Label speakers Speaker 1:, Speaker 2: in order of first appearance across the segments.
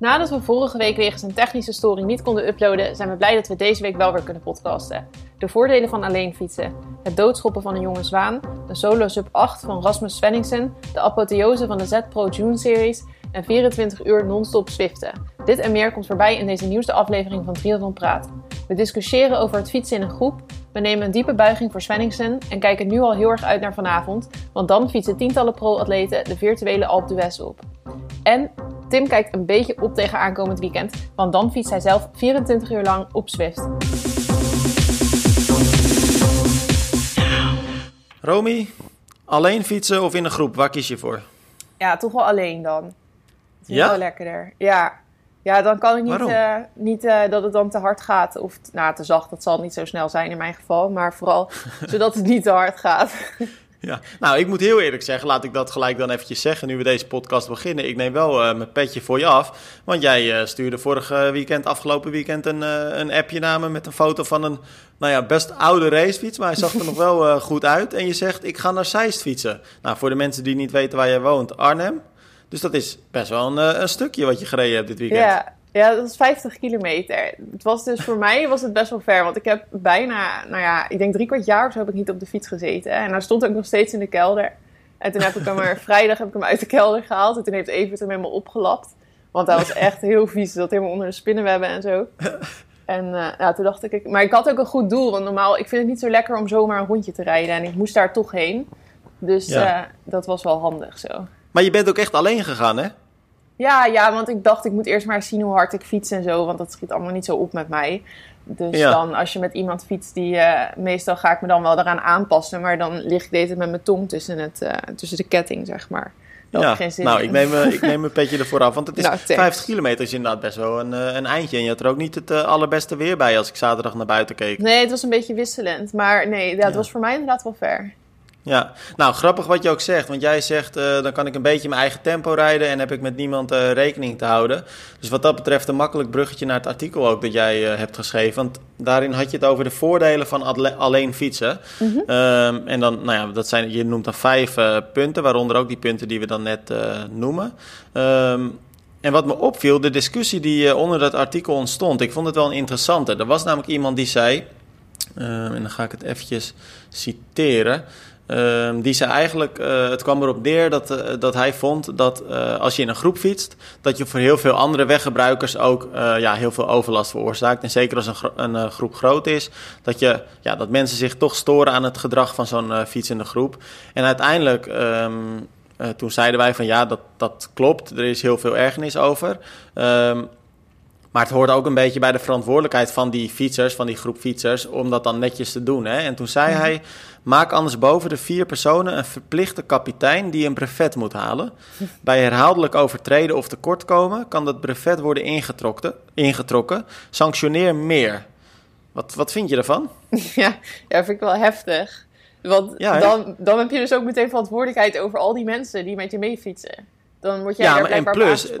Speaker 1: Nadat we vorige week wegens een technische storing niet konden uploaden, zijn we blij dat we deze week wel weer kunnen podcasten. De voordelen van alleen fietsen, het doodschoppen van een jonge zwaan, de solo sub 8 van Rasmus Svenningsen, de apotheose van de Z Pro June Series en 24 uur non-stop zwiften. Dit en meer komt voorbij in deze nieuwste aflevering van Triathlon Praat. We discussiëren over het fietsen in een groep, we nemen een diepe buiging voor Svenningsen en kijken nu al heel erg uit naar vanavond, want dan fietsen tientallen pro-atleten de virtuele Alpe d'Huez op. En Tim kijkt een beetje op tegen aankomend weekend, want dan fietst hij zelf 24 uur lang op Zwift.
Speaker 2: Romy, alleen fietsen of in een groep? Waar kies je voor?
Speaker 1: Ja, toch wel alleen dan. Het is
Speaker 2: Ja?
Speaker 1: wel lekkerder. Ja. Ja, dan kan ik niet, eh, niet eh, dat het dan te hard gaat. Of nou, te zacht, dat zal niet zo snel zijn in mijn geval. Maar vooral zodat het niet te hard gaat.
Speaker 2: Ja, nou, ik moet heel eerlijk zeggen, laat ik dat gelijk dan eventjes zeggen, nu we deze podcast beginnen. Ik neem wel eh, mijn petje voor je af, want jij eh, stuurde vorig weekend, afgelopen weekend, een, eh, een appje naar me met een foto van een, nou ja, best oude racefiets, maar hij zag er nog wel goed uit. En je zegt, ik ga naar Zeist fietsen. Nou, voor de mensen die niet weten waar jij woont, Arnhem. Dus dat is best wel een, een stukje wat je gereden hebt dit weekend.
Speaker 1: Ja, ja, dat is 50 kilometer. Het was dus voor mij was het best wel ver. Want ik heb bijna, nou ja, ik denk drie kwart jaar of zo heb ik niet op de fiets gezeten. En hij stond ook nog steeds in de kelder. En toen heb ik hem er vrijdag heb ik hem uit de kelder gehaald. En toen heeft Evert hem helemaal opgelapt. Want hij was echt heel vies. Dat helemaal onder de spinnenwebben en zo. En eh, ja, toen dacht ik, maar ik had ook een goed doel. Want normaal, ik vind het niet zo lekker om zomaar een rondje te rijden. En ik moest daar toch heen. Dus
Speaker 2: Ja.
Speaker 1: eh, dat was wel handig zo.
Speaker 2: Maar je bent ook echt alleen gegaan, hè?
Speaker 1: Ja, ja, want ik dacht ik moet eerst maar zien hoe hard ik fiets en zo. Want dat schiet allemaal niet zo op met mij. Dus
Speaker 2: Ja.
Speaker 1: dan als je met iemand fietst, die, eh, meestal ga ik me dan wel eraan aanpassen. Maar dan lig ik deze met mijn tong tussen, het, eh, tussen de ketting, zeg maar. Had ik geen zin
Speaker 2: nou,
Speaker 1: in.
Speaker 2: ik neem, eh, ik neem een petje ervoor af. Want het is
Speaker 1: Nou, thanks.
Speaker 2: 50 kilometer is inderdaad best wel een, eh, een eindje. En je had er ook niet het eh, allerbeste weer bij als ik zaterdag naar buiten keek.
Speaker 1: Nee, het was een beetje wisselend. Maar nee, ja, het
Speaker 2: Ja.
Speaker 1: was voor mij inderdaad wel ver.
Speaker 2: Ja, nou grappig wat je ook zegt. Want jij zegt, eh, dan kan ik een beetje mijn eigen tempo rijden en heb ik met niemand eh, rekening te houden. Dus wat dat betreft een makkelijk bruggetje naar het artikel ook dat jij eh, hebt geschreven. Want daarin had je het over de voordelen van alleen fietsen. Ehm, en dan, nou ja, dat zijn, je noemt dan vijf punten, waaronder ook die punten die we dan net noemen. Ehm, en wat me opviel, de discussie die onder dat artikel ontstond, ik vond het wel een interessante. Er was namelijk iemand die zei, ehm, en dan ga ik het eventjes citeren. Ehm, die zei eigenlijk, eh, het kwam erop neer dat, eh, dat hij vond dat eh, als je in een groep fietst, dat je voor heel veel andere weggebruikers ook ja, heel veel overlast veroorzaakt. En zeker als een, gro- een groep groot is, dat, je, ja, dat mensen zich toch storen aan het gedrag van zo'n fietsende groep. En uiteindelijk, ehm, eh, toen zeiden wij van ja, dat, dat klopt, er is heel veel ergernis over. Ehm, maar het hoort ook een beetje bij de verantwoordelijkheid van die fietsers, van die groep fietsers, om dat dan netjes te doen. Hè? En toen zei hij: maak anders boven de vier personen een verplichte kapitein die een brevet moet halen. Bij herhaaldelijk overtreden of tekortkomen kan dat brevet worden ingetrokken. ingetrokken. Sanctioneer meer. Wat, wat vind je ervan?
Speaker 1: ja, ja, vind ik wel heftig. Want
Speaker 2: Ja,
Speaker 1: dan, dan heb je dus ook meteen verantwoordelijkheid over al die mensen die met je meefietsen. Dan word jij daar
Speaker 2: maar en plus,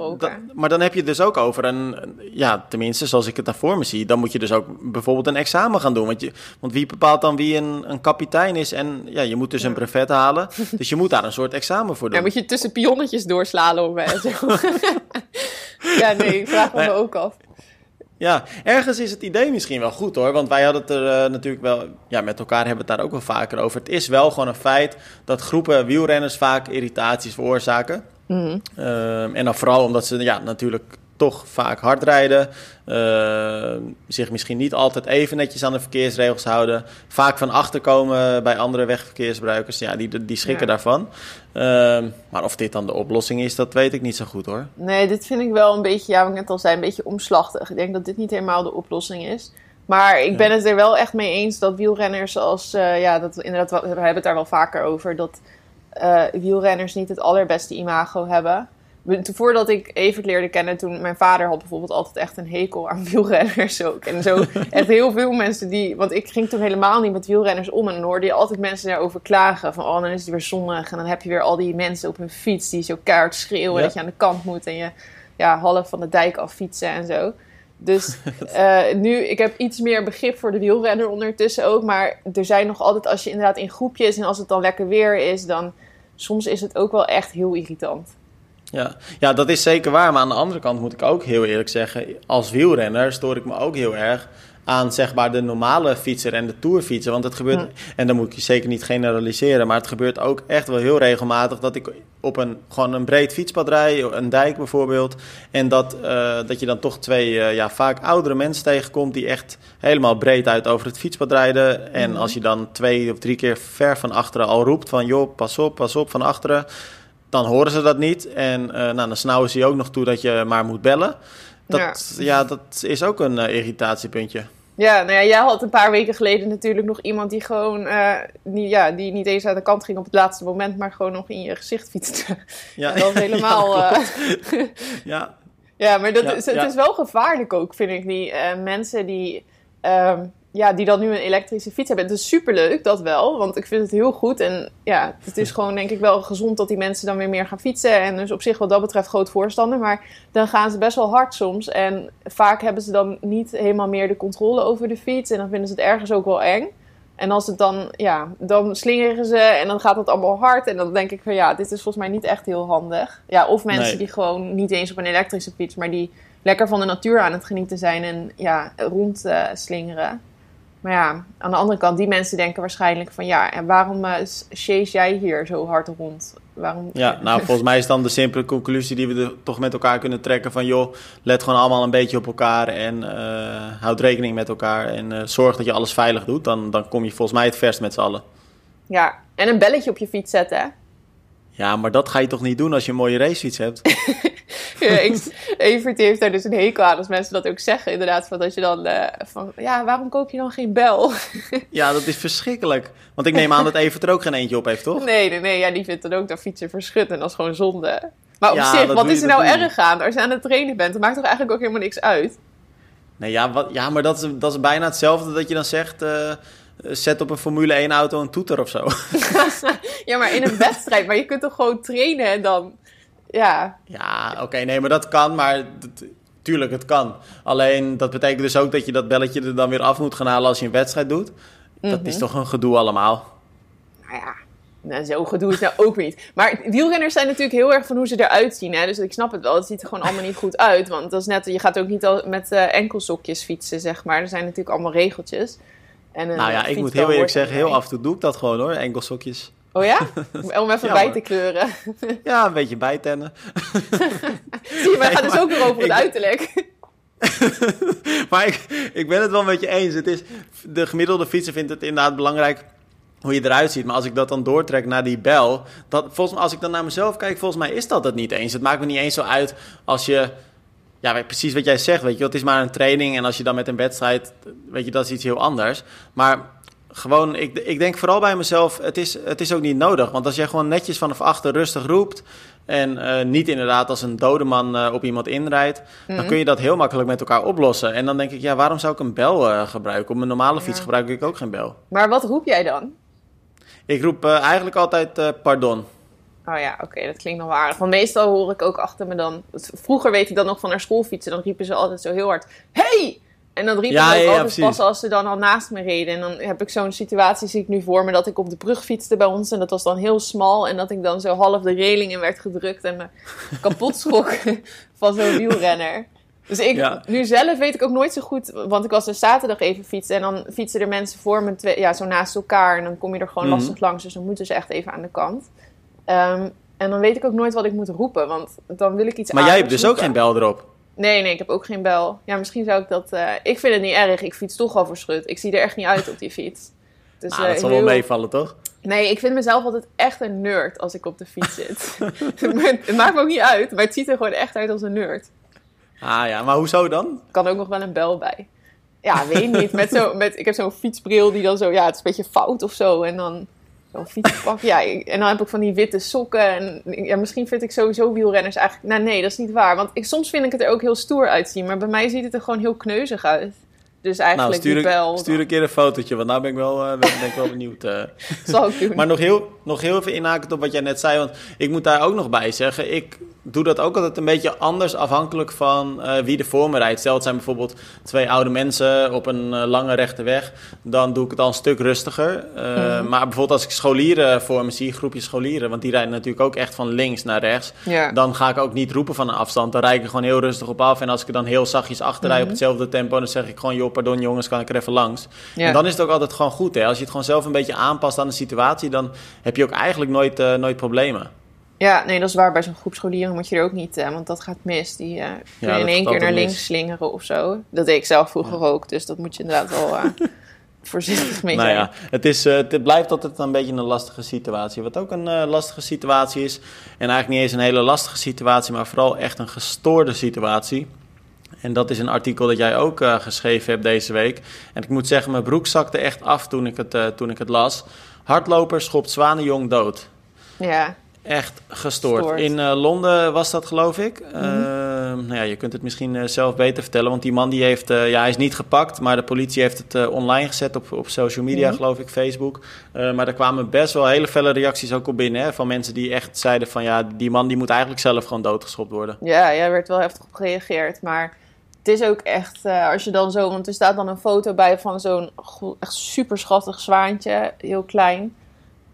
Speaker 2: maar dan heb je het dus ook over een, ja, tenminste zoals ik het daar voor me zie, dan moet je dus ook bijvoorbeeld een examen gaan doen. Want, je, want wie bepaalt dan wie een, een kapitein is? En ja, je moet dus een brevet halen, dus je moet daar een soort examen voor doen.
Speaker 1: Ja, moet je tussen pionnetjes doorslalommen en zo. ja, nee, ik vraag me ook af.
Speaker 2: Ja, ergens is het idee misschien wel goed hoor. Want wij hadden het er eh, natuurlijk wel. Ja, met elkaar hebben we het daar ook wel vaker over. Het is wel gewoon een feit dat groepen wielrenners vaak irritaties veroorzaken. Ehm, en dan vooral omdat ze ja, natuurlijk toch vaak hard rijden. ehm, zich misschien niet altijd even netjes aan de verkeersregels houden. Vaak van achter komen bij andere wegverkeersgebruikers. Ja, die, die schrikken
Speaker 1: Ja.
Speaker 2: daarvan. Ehm, maar of dit dan de oplossing is, dat weet ik niet zo goed hoor.
Speaker 1: Nee, dit vind ik wel een beetje, ja, wat ik net al zei, een beetje omslachtig. Ik denk dat dit niet helemaal de oplossing is. Maar ik ben het er wel echt mee eens dat wielrenners als, eh, ja, dat inderdaad, we hebben het daar wel vaker over, dat eh, wielrenners niet het allerbeste imago hebben. Voordat ik Evert leerde kennen, toen mijn vader had bijvoorbeeld altijd echt een hekel aan wielrenners ook. En zo echt heel veel mensen die, want ik ging toen helemaal niet met wielrenners om en dan hoorde je altijd mensen daarover klagen. Van oh, dan is het weer zonnig en dan heb je weer al die mensen op hun fiets die zo keihard schreeuwen
Speaker 2: Ja.
Speaker 1: dat je aan de kant moet en je ja, half van de dijk af fietsen en zo. Dus eh, nu, ik heb iets meer begrip voor de wielrenner ondertussen ook. Maar er zijn nog altijd, als je inderdaad in groepjes en als het dan lekker weer is, dan soms is het ook wel echt heel irritant.
Speaker 2: Ja. ja, dat is zeker waar. Maar aan de andere kant moet ik ook heel eerlijk zeggen, als wielrenner stoor ik me ook heel erg aan zeg maar de normale fietser en de tourfietser. Want het gebeurt, en dan moet ik je zeker niet generaliseren, maar het gebeurt ook echt wel heel regelmatig dat ik op een, gewoon een breed fietspad rij, een dijk bijvoorbeeld. En dat, uh, dat je dan toch twee uh, ja, vaak oudere mensen tegenkomt die echt helemaal breed uit over het fietspad rijden. En als je dan twee of drie keer ver van achteren al roept van joh, pas op, pas op van achteren. Dan horen ze dat niet. En uh, nou, dan snauwen ze je ook nog toe dat je maar moet bellen. Dat, ja. ja dat is ook een irritatiepuntje.
Speaker 1: Ja, nou ja, jij had een paar weken geleden natuurlijk nog iemand die gewoon uh, niet, ja, die niet eens aan de kant ging op het laatste moment, maar gewoon nog in je gezicht fietste. Ja, en dan helemaal. Ja, uh, ja. ja, maar dat is, het is wel gevaarlijk ook, vind ik. Die uh, mensen die. Um, ja, die dan nu een elektrische fiets hebben. Het is superleuk, dat wel. Want ik vind het heel goed. En ja, het is gewoon denk ik wel gezond dat die mensen dan weer meer gaan fietsen. En dus op zich wat dat betreft groot voorstander. Maar dan gaan ze best wel hard soms. En vaak hebben ze dan niet helemaal meer de controle over de fiets. En dan vinden ze het ergens ook wel eng. En als het dan, ja, dan slingeren ze en dan gaat het allemaal hard. En dan denk ik van ja, dit is volgens mij niet echt heel handig. Ja, of mensen die gewoon niet eens op een elektrische fiets, maar die lekker van de natuur aan het genieten zijn en ja, rond uh, slingeren. Maar ja, aan de andere kant, die mensen denken waarschijnlijk van ja, en waarom uh, chase jij hier zo hard rond? Waarom...
Speaker 2: Ja, nou volgens mij is dan de simpele conclusie die we er toch met elkaar kunnen trekken van joh, let gewoon allemaal een beetje op elkaar en uh, houd rekening met elkaar en uh, zorg dat je alles veilig doet. Dan, dan kom je volgens mij het verst met z'n allen.
Speaker 1: Ja, en een belletje op je fiets zetten hè?
Speaker 2: Ja, maar dat ga je toch niet doen als je een mooie racefiets hebt?
Speaker 1: ja, Evert heeft daar dus een hekel aan als mensen dat ook zeggen. Inderdaad, van dat je dan uh, van, ja, waarom koop je dan geen bel?
Speaker 2: ja, dat is verschrikkelijk. Want ik neem aan dat Evert er ook geen eentje op heeft, toch?
Speaker 1: Nee, nee, nee. Ja, die vindt dan ook dat fietsen verschut en dat is gewoon zonde. Maar op zich, wat is er nou erg aan? Als je aan het trainen bent, dan maakt toch eigenlijk ook helemaal niks uit?
Speaker 2: Nee, ja, wat, ja maar dat is, dat is bijna hetzelfde dat je dan zegt... Uh, zet op een Formule 1 auto een toeter of zo.
Speaker 1: ja, maar in een wedstrijd. Maar je kunt toch gewoon trainen en dan... Ja,
Speaker 2: ja oké, nee, maar dat kan, maar tuurlijk, het kan. Alleen dat betekent dus ook dat je dat belletje er dan weer af moet gaan halen als je een wedstrijd doet. Dat is mhm. toch een gedoe allemaal.
Speaker 1: Nou ja, nou, zo gedoe is nou ook niet. Maar wielrenners zijn natuurlijk heel erg van hoe ze eruit zien. Hè? Dus ik snap het wel. Het ziet er gewoon allemaal niet goed uit. Want dat is net, je gaat ook niet al met uh, enkelsokjes fietsen, zeg maar. Er zijn natuurlijk allemaal regeltjes.
Speaker 2: En, uh, nou ja, ik moet heel eerlijk zeggen, heel af en toe doe ik dat gewoon hoor, enkelsokjes.
Speaker 1: Oh ja? Om even bij te kleuren.
Speaker 2: ja, een beetje bijtennen.
Speaker 1: Zie je, maar het gaat dus ook weer over het uiterlijk.
Speaker 2: maar ik, ik ben het wel met je eens. Het is, de gemiddelde fietser vindt het inderdaad belangrijk hoe je eruit ziet. Maar als ik dat dan doortrek naar die bel, dat, volgens als ik dan naar mezelf kijk, volgens mij is dat het niet eens. Het maakt me niet eens zo uit als je, ja, precies wat jij zegt, weet je, het is maar een training en als je dan met een wedstrijd, weet je, dat is iets heel anders. Maar gewoon, ik, ik denk vooral bij mezelf, het is, het is ook niet nodig. Want als jij gewoon netjes vanaf achter rustig roept en uh, niet inderdaad als een dode man uh, op iemand inrijdt, dan mhm. kun je dat heel makkelijk met elkaar oplossen. En dan denk ik, ja, waarom zou ik een bel uh, gebruiken? Op mijn normale fiets gebruik ik ook geen bel.
Speaker 1: Maar wat roep jij dan?
Speaker 2: Ik roep eigenlijk altijd pardon.
Speaker 1: Oh ja, oké, dat klinkt nog wel aardig. Want meestal hoor ik ook achter me dan... Vroeger weet ik dan nog van naar school fietsen. Dan riepen ze altijd zo heel hard... Hey! En dan riep ja, ik ook altijd pas als ze dan al naast me reden. En dan heb ik zo'n situatie, zie ik nu voor me, dat ik op de brug fietste bij ons. En dat was dan heel smal. En dat ik dan zo half de reling in werd gedrukt en me kapot schrok van zo'n wielrenner. Dus ik, nu zelf weet ik ook nooit zo goed, want ik was er zaterdag even fietsen. En dan fietsen er mensen voor me twee, ja, zo naast elkaar. En dan kom je er gewoon mhm. lastig langs, dus dan moeten ze echt even aan de kant. Ehm, en dan weet ik ook nooit wat ik moet roepen, want dan wil ik iets
Speaker 2: Maar jij hebt dus ook geen bel erop?
Speaker 1: Nee, nee, ik heb ook geen bel. Ja, misschien zou ik dat... Uh, ik vind het niet erg. Ik fiets toch al verschut. Ik zie er echt niet uit op die fiets.
Speaker 2: Dus, ah, dat uh, zal wel meevallen, toch?
Speaker 1: Nee, ik vind mezelf altijd echt een nerd als ik op de fiets zit. het maakt me ook niet uit, maar het ziet er gewoon echt uit als een nerd.
Speaker 2: Ah ja, maar hoezo dan?
Speaker 1: Kan ook nog wel een bel bij. Ja, weet niet. Met zo, met, ik heb zo'n fietsbril die dan zo... Ja, het is een beetje fout of zo. En dan zo'n fietspak. Ja, en dan heb ik van die witte sokken. En ja, misschien vind ik sowieso wielrenners eigenlijk... Nou nee, dat is niet waar. Want ik, soms vind ik het er ook heel stoer uitzien. Maar bij mij ziet het er gewoon heel kneuzig uit. Dus eigenlijk
Speaker 2: nou, stuur,
Speaker 1: wel...
Speaker 2: stuur een keer een fotootje, want nou ben ik wel, uh, ben, ik wel benieuwd. Uh.
Speaker 1: Zal ik doen.
Speaker 2: Maar nog heel, nog heel even inhakend op wat jij net zei. Want ik moet daar ook nog bij zeggen. Ik doe dat ook altijd een beetje anders afhankelijk van uh, wie er voor me rijdt. Stel het zijn bijvoorbeeld twee oude mensen op een uh, lange rechte weg, dan doe ik het al een stuk rustiger. Uh, mm. Maar bijvoorbeeld als ik scholieren voor me zie, groepjes scholieren, want die rijden natuurlijk ook echt van links naar rechts, dan ga ik ook niet roepen van een afstand. Dan rijd ik er gewoon heel rustig op af en als ik er dan heel zachtjes achter rij mm. op hetzelfde tempo, dan zeg ik gewoon, joh, pardon jongens, kan ik er even langs. En dan is het ook altijd gewoon goed. Hè? Als je het gewoon zelf een beetje aanpast aan de situatie, dan heb je ook eigenlijk nooit, nooit problemen.
Speaker 1: Ja, nee, dat is waar. Bij zo'n groep scholieren moet je er ook niet, uh, want dat gaat mis. Die uh, kunnen
Speaker 2: Ja,
Speaker 1: in één keer naar links
Speaker 2: mis.
Speaker 1: slingeren of zo. Dat deed ik zelf vroeger ook, dus dat moet je inderdaad wel uh, voorzichtig mee
Speaker 2: Nou
Speaker 1: zijn.
Speaker 2: ja, het, is, eh, het blijft altijd een beetje een lastige situatie. Wat ook een eh, lastige situatie is, en eigenlijk niet eens een hele lastige situatie, maar vooral echt een gestoorde situatie. En dat is een artikel dat jij ook eh, geschreven hebt deze week. En ik moet zeggen, mijn broek zakte echt af toen ik het, eh, toen ik het las. Hardloper schopt Zwanenjong dood.
Speaker 1: Ja,
Speaker 2: Echt gestoord. In eh, Londen was dat, geloof ik. Eh, nou ja, je kunt het misschien eh, zelf beter vertellen. Want die man die heeft, eh, ja, hij is niet gepakt. Maar de politie heeft het online gezet op, op social media,
Speaker 1: Mhm.
Speaker 2: geloof ik, Facebook. Maar er kwamen best wel hele felle reacties ook op binnen. Hè, van mensen die echt zeiden van ja, die man die moet eigenlijk zelf gewoon doodgeschopt worden.
Speaker 1: ja, ja, er werd wel heftig op gereageerd, maar het is ook echt, als je dan zo, want er staat dan een foto bij van zo'n echt super schattig zwaantje, heel klein.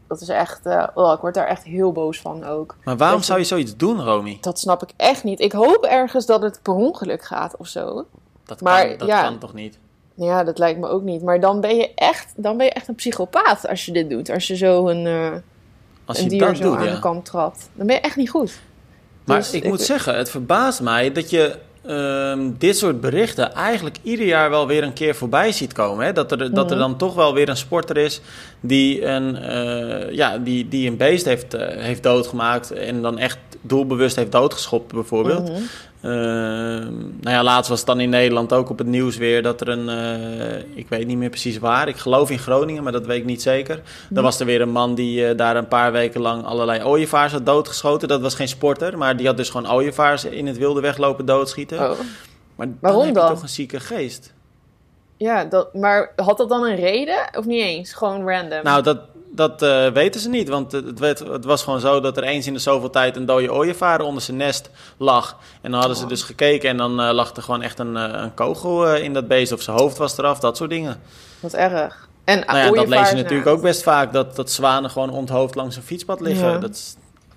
Speaker 1: Dat is echt, eh, oh, ik word daar echt heel boos van ook.
Speaker 2: Maar waarom zou je zoiets doen, Romy?
Speaker 1: Dat snap ik echt niet. Ik hoop ergens dat het per ongeluk gaat of zo.
Speaker 2: Dat,
Speaker 1: Maar
Speaker 2: kan, dat
Speaker 1: ja.
Speaker 2: kan toch niet?
Speaker 1: Ja, dat lijkt me ook niet. Maar dan ben je echt, dan ben je echt een psychopaat als je dit doet. Als je zo een, eh,
Speaker 2: Als
Speaker 1: een
Speaker 2: je
Speaker 1: dier
Speaker 2: dat
Speaker 1: zo
Speaker 2: doet,
Speaker 1: aan
Speaker 2: ja.
Speaker 1: de kant trapt. Dan ben je echt niet goed.
Speaker 2: Maar
Speaker 1: Dus
Speaker 2: ik moet zeggen, het verbaast mij dat je ehm, dit soort berichten eigenlijk ieder jaar wel weer een keer voorbij ziet komen. Hè? Dat, er, dat er
Speaker 1: Mhm.
Speaker 2: dan toch wel weer een sporter is die een, eh, ja, die, die een beest heeft, eh, heeft doodgemaakt en dan echt doelbewust heeft doodgeschopt bijvoorbeeld.
Speaker 1: Mhm.
Speaker 2: Ehm, nou ja, laatst was het dan in Nederland ook op het nieuws weer dat er een, eh, ik weet niet meer precies waar, ik geloof in Groningen, maar dat weet ik niet zeker. Dan was er weer een man die eh, daar een paar weken lang allerlei ooievaars had doodgeschoten. Dat was geen sporter, maar die had dus gewoon ooievaars in het wilde weglopen doodschieten.
Speaker 1: Oh.
Speaker 2: Maar dan
Speaker 1: Waarom
Speaker 2: heb je
Speaker 1: dan?
Speaker 2: toch een zieke geest.
Speaker 1: Ja, dat, maar had dat dan een reden? Of niet eens? Gewoon random?
Speaker 2: Nou, dat, dat eh, weten ze niet, want het, werd, het was gewoon zo dat er eens in de zoveel tijd een dode ooievaar onder zijn nest lag. En dan hadden ze
Speaker 1: Oh.
Speaker 2: dus gekeken en dan eh, lag er gewoon echt een, eh, een kogel in dat beest of zijn hoofd was eraf, dat soort dingen.
Speaker 1: Wat erg. En
Speaker 2: Nou ja, dat lees je natuurlijk
Speaker 1: nou,
Speaker 2: ook best vaak, dat, dat zwanen gewoon onthoofd langs een fietspad liggen.
Speaker 1: Ja.
Speaker 2: Dat is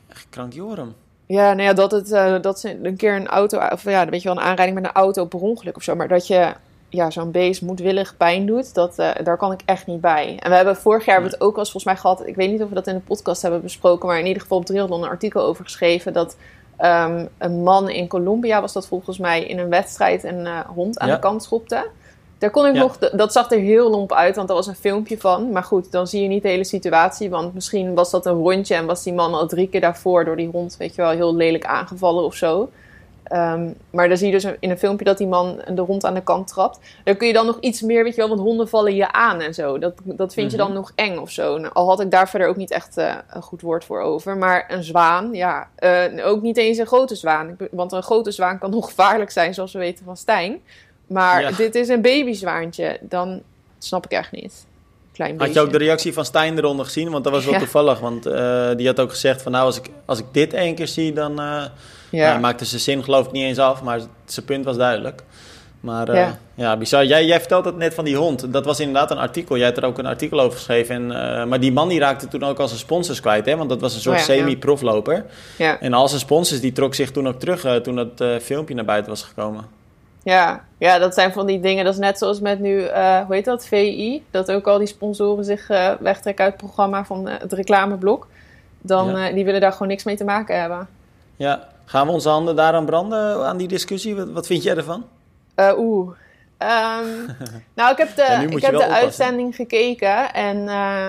Speaker 2: echt krankjorum.
Speaker 1: Ja, nou ja, dat, het, dat ze een keer een auto, of ja, weet je wel, een aanrijding met een auto per ongeluk of zo. Maar dat je ja, zo'n beest moedwillig pijn doet, dat, eh, daar kan ik echt niet bij. En we hebben vorig jaar hebben we het ook al eens volgens mij gehad. Ik weet niet of we dat in de podcast hebben besproken, maar in ieder geval op Triathlon een artikel over geschreven. Dat ehm, een man in Colombia was dat volgens mij in een wedstrijd een eh, hond aan
Speaker 2: Ja.
Speaker 1: de kant schopte. Daar kon ik
Speaker 2: Ja.
Speaker 1: nog, dat zag er heel lomp uit, want er was een filmpje van. Maar goed, dan zie je niet de hele situatie. Want misschien was dat een rondje en was die man al drie keer daarvoor door die hond, weet je wel, heel lelijk aangevallen of zo. Ehm, maar dan zie je dus in een filmpje dat die man de hond aan de kant trapt. Daar kun je dan nog iets meer, weet je wel, want honden vallen je aan en zo. Dat, dat vind je
Speaker 2: Mhm.
Speaker 1: dan nog eng of zo. Nou, al had ik daar verder ook niet echt eh, een goed woord voor over. Maar een zwaan, ja, eh, ook niet eens een grote zwaan. Want een grote zwaan kan nog gevaarlijk zijn, zoals we weten van Stijn. Maar
Speaker 2: Ja.
Speaker 1: dit is een babyzwaantje, dan snap ik echt niet. Klein
Speaker 2: Had je ook de reactie van Stijn eronder gezien? Want dat was wel
Speaker 1: Ja.
Speaker 2: toevallig. Want eh, die had ook gezegd van nou, als ik, als ik dit één keer zie, dan
Speaker 1: Ja.
Speaker 2: ja. maakte zijn zin geloof ik niet eens af. Maar zijn punt was duidelijk. Maar eh,
Speaker 1: Ja.
Speaker 2: ja. bizar. Jij, jij vertelt het net van die hond. Dat was inderdaad een artikel. Jij hebt er ook een artikel over geschreven. En, eh, maar die man die raakte toen ook al zijn sponsors kwijt. Hè? Want dat was een soort
Speaker 1: Oh ja,
Speaker 2: semi-profloper.
Speaker 1: ja.
Speaker 2: En al zijn sponsors die trok zich toen ook terug eh, toen dat filmpje naar buiten was gekomen.
Speaker 1: Ja, ja, dat zijn van die dingen. Dat is net zoals met nu, hoe heet dat, VI. Dat ook al die sponsoren zich wegtrekken uit het programma van het reclameblok. Dan, die willen daar gewoon niks mee te maken hebben.
Speaker 2: Ja, gaan we onze handen daaraan branden, aan die discussie? Wat, wat vind jij ervan?
Speaker 1: Eh, Oeh. Ehm, nou, ik heb de,
Speaker 2: Ja,
Speaker 1: ik heb de uitzending gekeken en eh,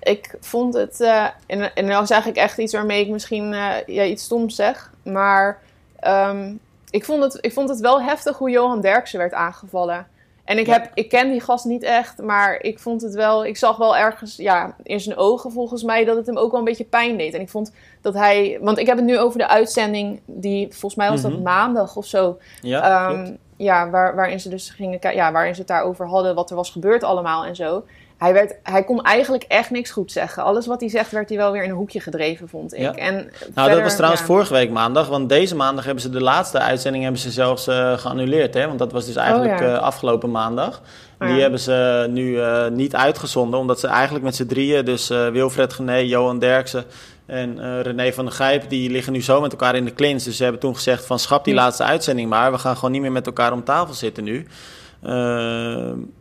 Speaker 1: ik vond het. eh, en, en nou zeg ik echt iets waarmee ik misschien ja, iets stoms zeg. Maar ehm, ik, vond het, ik vond het wel heftig hoe Johan Derksen werd aangevallen. En ik, heb, ik ken die gast niet echt, maar ik vond het wel. Ik zag wel ergens ja, in zijn ogen volgens mij dat het hem ook wel een beetje pijn deed. En ik vond dat hij. Want ik heb het nu over de uitzending, die volgens mij was dat
Speaker 2: Mhm.
Speaker 1: maandag of zo.
Speaker 2: Ja, klopt.
Speaker 1: ja, waar, waarin ze dus gingen ja, waarin ze het daarover hadden, wat er was gebeurd allemaal en zo. Hij, werd, hij kon eigenlijk echt niks goed zeggen. Alles wat hij zegt werd hij wel weer in een hoekje gedreven, vond ik.
Speaker 2: Ja.
Speaker 1: En
Speaker 2: Nou,
Speaker 1: verder,
Speaker 2: dat was trouwens
Speaker 1: ja.
Speaker 2: vorige week maandag. Want deze maandag hebben ze de laatste uitzending hebben ze zelfs eh, geannuleerd. Hè? Want dat was dus eigenlijk
Speaker 1: Oh, ja.
Speaker 2: eh, afgelopen maandag.
Speaker 1: Oh,
Speaker 2: Die hebben ze nu eh, niet uitgezonden. Omdat ze eigenlijk met z'n drieën, dus Wilfred Gené, Johan Derksen en René van der Gijp... die liggen nu zo met elkaar in de klins. Dus ze hebben toen gezegd van schrap die laatste uitzending maar. We gaan gewoon niet meer met elkaar om tafel zitten nu.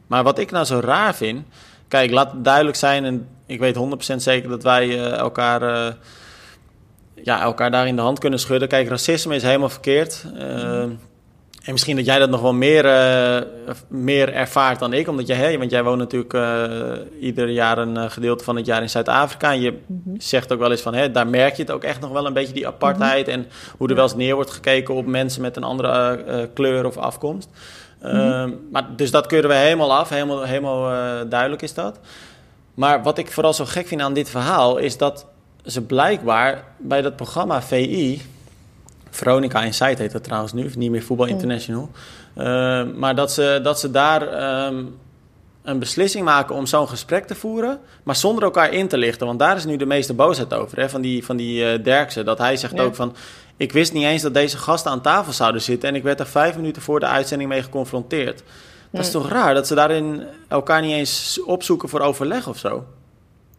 Speaker 2: Maar wat ik nou zo raar vind... Kijk, laat het duidelijk zijn en ik weet 100% zeker dat wij eh, elkaar... eh, ja, elkaar daar in de hand kunnen schudden. Kijk, racisme is helemaal verkeerd. Eh, en misschien dat jij dat nog wel meer, meer ervaart dan ik. Omdat jij, hè, want jij woont natuurlijk ieder jaar een gedeelte van het jaar in Zuid-Afrika. En je zegt ook wel eens van, hè, daar merk je het ook echt nog wel een beetje, die apartheid. En hoe er wel eens neer wordt gekeken op mensen met een andere kleur of afkomst. Eh, maar, dus dat keuren we helemaal af. Helemaal, helemaal eh, duidelijk is dat. Maar wat ik vooral zo gek vind aan dit verhaal is dat ze blijkbaar bij dat programma VI, Veronica Insight heet dat trouwens nu, niet meer Voetbal International, eh, maar dat ze, dat ze daar ehm, een beslissing maken om zo'n gesprek te voeren, maar zonder elkaar in te lichten. Want daar is nu de meeste boosheid over, hè, van die, van die eh, Derksen. Dat hij zegt
Speaker 1: Ja.
Speaker 2: ook van, ik wist niet eens dat deze gasten aan tafel zouden zitten en ik werd er vijf minuten voor de uitzending mee geconfronteerd. Dat is toch raar dat ze daarin elkaar niet eens opzoeken voor overleg of zo?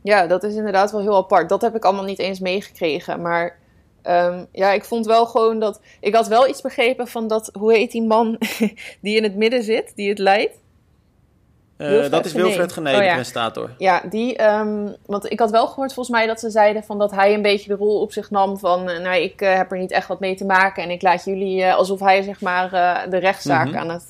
Speaker 1: Ja, dat is inderdaad wel heel apart. Dat heb ik allemaal niet eens meegekregen. Maar ehm, ja, ik vond wel gewoon dat. Ik had wel iets begrepen van dat. Hoe heet die man die in het midden zit, die het leidt?
Speaker 2: Eh,
Speaker 1: Wilfred
Speaker 2: dat is. Wilfred Genee,
Speaker 1: Oh,
Speaker 2: de
Speaker 1: ja.
Speaker 2: presentator.
Speaker 1: Ja, die. ehm, want ik had wel gehoord volgens mij dat ze zeiden van dat hij een beetje de rol op zich nam van. eh, nou, ik eh, heb er niet echt wat mee te maken en ik laat jullie. alsof hij zeg maar de rechtszaak
Speaker 2: Mhm.
Speaker 1: aan het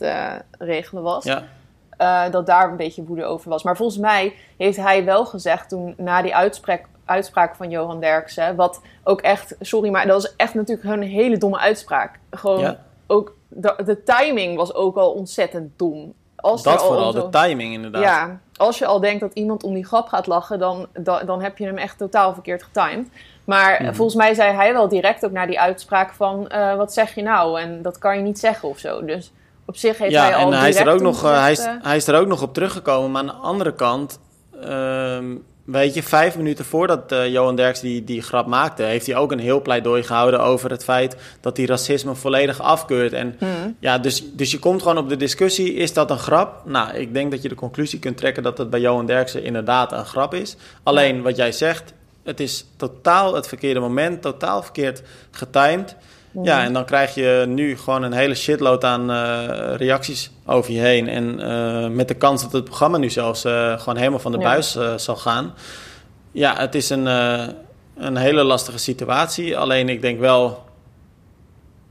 Speaker 1: regelen was.
Speaker 2: Ja,
Speaker 1: dat daar een beetje woede over was. Maar volgens mij heeft hij wel gezegd toen na die uitspraak, uitspraak van Johan Derksen, wat ook echt, sorry, maar dat was echt natuurlijk een hele domme uitspraak. Gewoon
Speaker 2: Ja.
Speaker 1: ook de, de timing was ook al ontzettend dom. Als
Speaker 2: dat
Speaker 1: al
Speaker 2: vooral, de timing inderdaad.
Speaker 1: ja, als je al denkt dat iemand om die grap gaat lachen, dan, dan, dan heb je hem echt totaal verkeerd getimed. Maar
Speaker 2: Mhm.
Speaker 1: volgens mij zei hij wel direct ook na die uitspraak van, eh, wat zeg je nou? En dat kan je niet zeggen of zo. Dus op zich heeft hij
Speaker 2: Ja,
Speaker 1: al
Speaker 2: en hij is, er ook nog, eh, hij, is,
Speaker 1: eh,
Speaker 2: hij is er ook nog op teruggekomen. Maar aan de andere kant, ehm, weet je, vijf minuten voordat eh, Johan Derks die, die grap maakte, heeft hij ook een heel pleidooi gehouden over het feit dat hij racisme volledig afkeurt. En
Speaker 1: hmm.
Speaker 2: ja, dus, dus je komt gewoon op de discussie, is dat een grap? Nou, ik denk dat je de conclusie kunt trekken dat het bij Johan Derksen inderdaad een grap is. Alleen wat jij zegt, het is totaal het verkeerde moment, totaal verkeerd getimed. Ja, en dan krijg je nu gewoon een hele shitload aan eh, reacties over je heen. En eh, met de kans dat het programma nu zelfs eh, gewoon helemaal van de
Speaker 1: Ja.
Speaker 2: buis zal gaan. Ja, het is een, een hele lastige situatie. Alleen ik denk wel,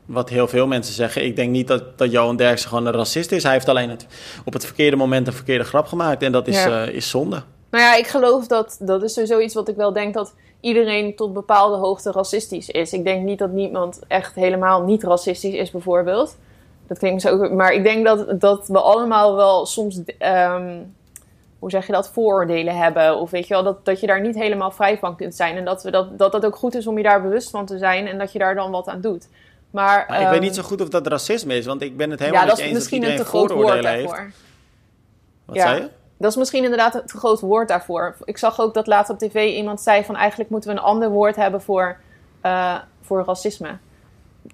Speaker 2: wat heel veel mensen zeggen... ik denk niet dat, dat Johan Derksen gewoon een racist is. Hij heeft alleen het, op het verkeerde moment een verkeerde grap gemaakt. En dat is,
Speaker 1: Ja.
Speaker 2: is zonde.
Speaker 1: Nou ja, ik geloof dat dat is sowieso iets wat ik wel denk dat iedereen tot bepaalde hoogte racistisch is. Ik denk niet dat niemand echt helemaal niet racistisch is, bijvoorbeeld. Dat klinkt zo, maar ik denk dat, dat we allemaal wel soms, ehm, hoe zeg je dat, vooroordelen hebben. Of weet je wel, dat, dat je daar niet helemaal vrij van kunt zijn. En dat, we dat, dat dat ook goed is om je daar bewust van te zijn en dat je daar dan wat aan doet. Maar,
Speaker 2: Maar ik weet
Speaker 1: ehm,
Speaker 2: niet zo goed of dat racisme is. Want ik ben het helemaal
Speaker 1: ja, is
Speaker 2: eens dat
Speaker 1: misschien een
Speaker 2: iedereen
Speaker 1: te groot woord
Speaker 2: vooroordelen heeft. Wat
Speaker 1: Ja.
Speaker 2: zei je?
Speaker 1: Dat is misschien inderdaad een te groot woord daarvoor. Ik zag ook dat laatst op tv iemand zei van eigenlijk moeten we een ander woord hebben voor, eh, voor racisme.